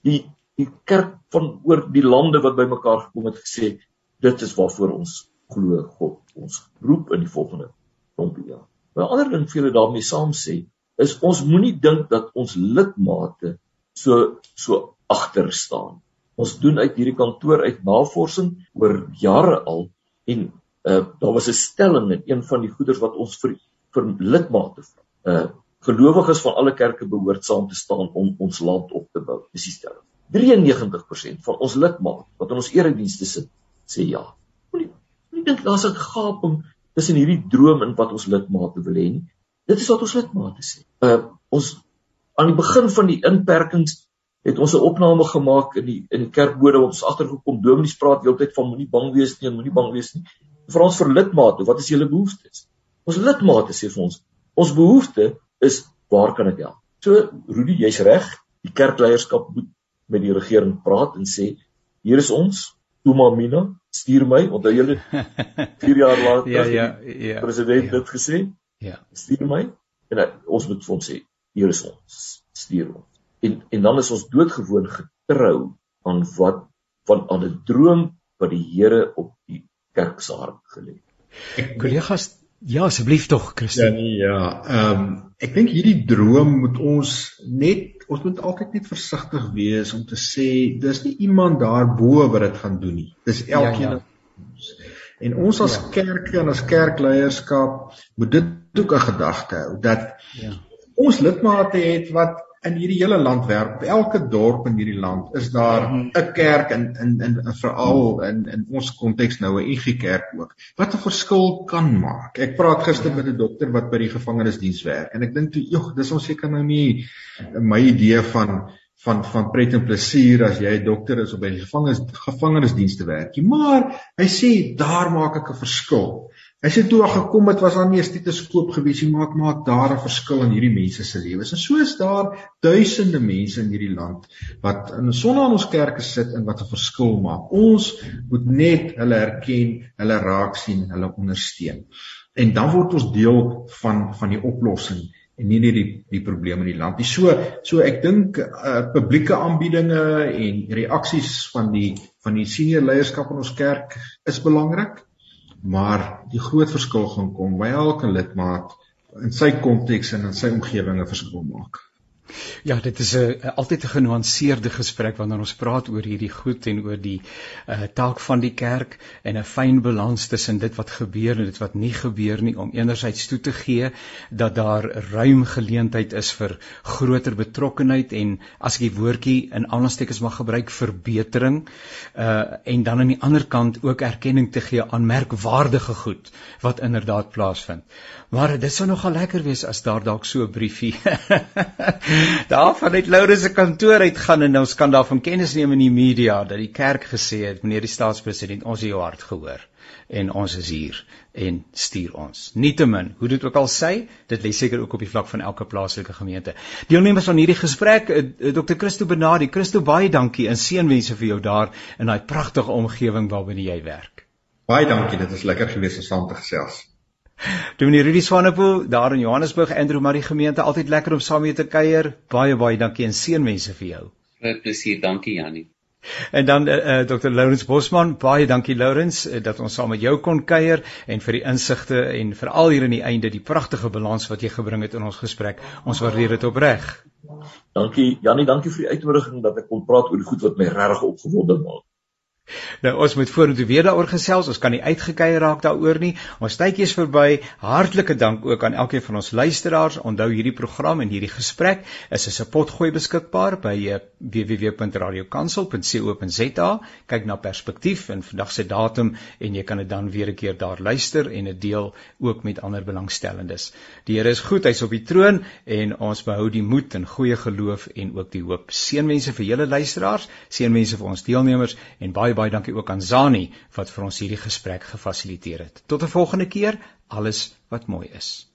die die kerk van oor die lande wat bymekaar gekom het gesê dit is waarvoor ons glo God ons roep in die volgende klompie jaar. 'n Ander ding vir julle daarmee saam sê is ons moenie dink dat ons lidmate so so agter staan. Ons doen uit hierdie kantoor uit navorsing oor jare al en uh, daar was 'n stelling in een van die goeders wat ons vir vir lidmate vra. Uh gelowiges van alle kerke behoort saam te staan om ons land op te bou. Dis die stelling. 93% van ons lidmate wat in ons eredienste sit, sê ja. Moenie nie dink daar's 'n gaping tussen hierdie droom en wat ons lidmate wil hê nie. Dit is wat ons lidmate sê. Uh ons aan die begin van die inperkings het ons 'n opname gemaak in die in die kerkbode wat ons agtergekom dominees praat heeltyd van moenie bang wees nie, moenie bang wees nie. Vra ons vir lidmate, wat is julle behoeftes? Ons lidmate sê vir ons, ons behoefte is waar kan ek help? So Rudy, jy's reg. Die kerkleierskap moet met die regering praat en sê hier is ons Tuma Mina stuur my onthou julle 4 jaar later ja ja ja president ja. het gesê ja stuur my en hy, ons moet vir hom sê hier is ons stuur ons en en dan is ons doodgewoon getrou aan wat van aan 'n droom wat die Here op die kerk se hart gelê het kollegas Ja, asseblief tog, Christus. Ja, nee, ja. Ehm um, ek dink hierdie droom moet ons net ons moet altyd net versigtig wees om te sê dis nie iemand daarbo wat dit gaan doen nie. Dis elkeen ja, ja. En ons as ja. kerke en as kerkleierskap moet dit ook 'n gedagte hou dat ja. ons lidmate het wat in hierdie hele land werk. Op elke dorp in hierdie land is daar mhm. 'n kerk in in in, in veral in in ons konteks nou 'n IG kerk ook. Wat 'n verskil kan maak. Ek praat gister ja. met 'n dokter wat by die gevangenisdiens werk en ek dink toe, "Jog, dis ons seker nou nie my idee van van van pret en plesier as jy 'n dokter is op by die gevangenis gevangenisdienste werk nie." Maar hy sê daar maak ek 'n verskil As jy toe gekom het, was daar nie 'n stetoskoop gewees nie, maar maak daar 'n verskil in hierdie mense se lewens. En so is daar duisende mense in hierdie land wat in sonder aan ons kerke sit en wat 'n verskil maak. Ons moet net hulle herken, hulle raak sien, hulle ondersteun. En dan word ons deel van van die oplossing en nie net die die probleme in die land nie. So so ek dink uh, publieke aanbiedinge en reaksies van die van die senior leierskap in ons kerk is belangrik maar die groot verskil gaan kom by elke lidmaat in sy konteks en in sy omgewing 'n verskil maak. Ja, dit is 'n altyd 'n genuanceerde gesprek wanneer ons praat oor hierdie goed en oor die uh taak van die kerk en 'n fyn balans tussen dit wat gebeur en dit wat nie gebeur nie om enerzijds toe te gee dat daar ruim geleentheid is vir groter betrokkenheid en as ek die woordjie in aanstekens mag gebruik verbetering uh en dan aan die ander kant ook erkenning te gee aan merkwaardige goed wat inderdaad plaasvind. Maar dit sou nogal lekker wees as daar dalk so 'n briefie daarvan uit Lourens se kantoor uitgaan en ons kan daarvan kennis neem in die media dat die kerk gesê het meneer die staatspresident ons het jou hart gehoor en ons is hier en stuur ons. Nietemin, hoe dit ook al sê, dit lê seker ook op die vlak van elke plaaslike gemeente. Deelnemers aan hierdie gesprek, eh, eh, Dr. Christo Benadi, Christo baie dankie en seënwense vir jou daar in daai pragtige omgewing waarbinne jy werk. Baie dankie, dit is lekker gewees om saam te gesels. Dominee Rudy Swanepoel daar in Johannesburg, Andrew Marie gemeente, altyd lekker om saam mee te kuier. Baie baie dankie en seënwense vir jou. Groot plesier, dankie Jannie. En dan uh, uh, Dr. Lawrence Bosman, baie dankie Lawrence uh, dat ons saam met jou kon kuier en vir die insigte en veral hier aan die einde die pragtige balans wat jy gebring het in ons gesprek. Ons waardeer dit opreg. Dankie Jannie, dankie vir die uitnodiging dat ek kon praat oor die goed wat my regtig opgewonde maak. Nou ons moet vorentoe weer daaroor gesels. Ons kan nie uitgekei raak daaroor nie. Ons tydjie is verby. Hartlike dank ook aan elkeen van ons luisteraars. Onthou hierdie program en hierdie gesprek is as 'n potgooi beskikbaar by eh, www.radiokansel.co.za. Kyk na perspektief en vandag se datum en jy kan dit dan weer 'n keer daar luister en dit deel ook met ander belangstellendes. Die Here is goed. Hy's op die troon en ons behou die moed en goeie geloof en ook die hoop. Seënwense vir julle luisteraars, seënwense vir ons deelnemers en baie baie dankie ook aan Zani wat vir ons hierdie gesprek gefasiliteer het. Tot 'n volgende keer, alles wat mooi is.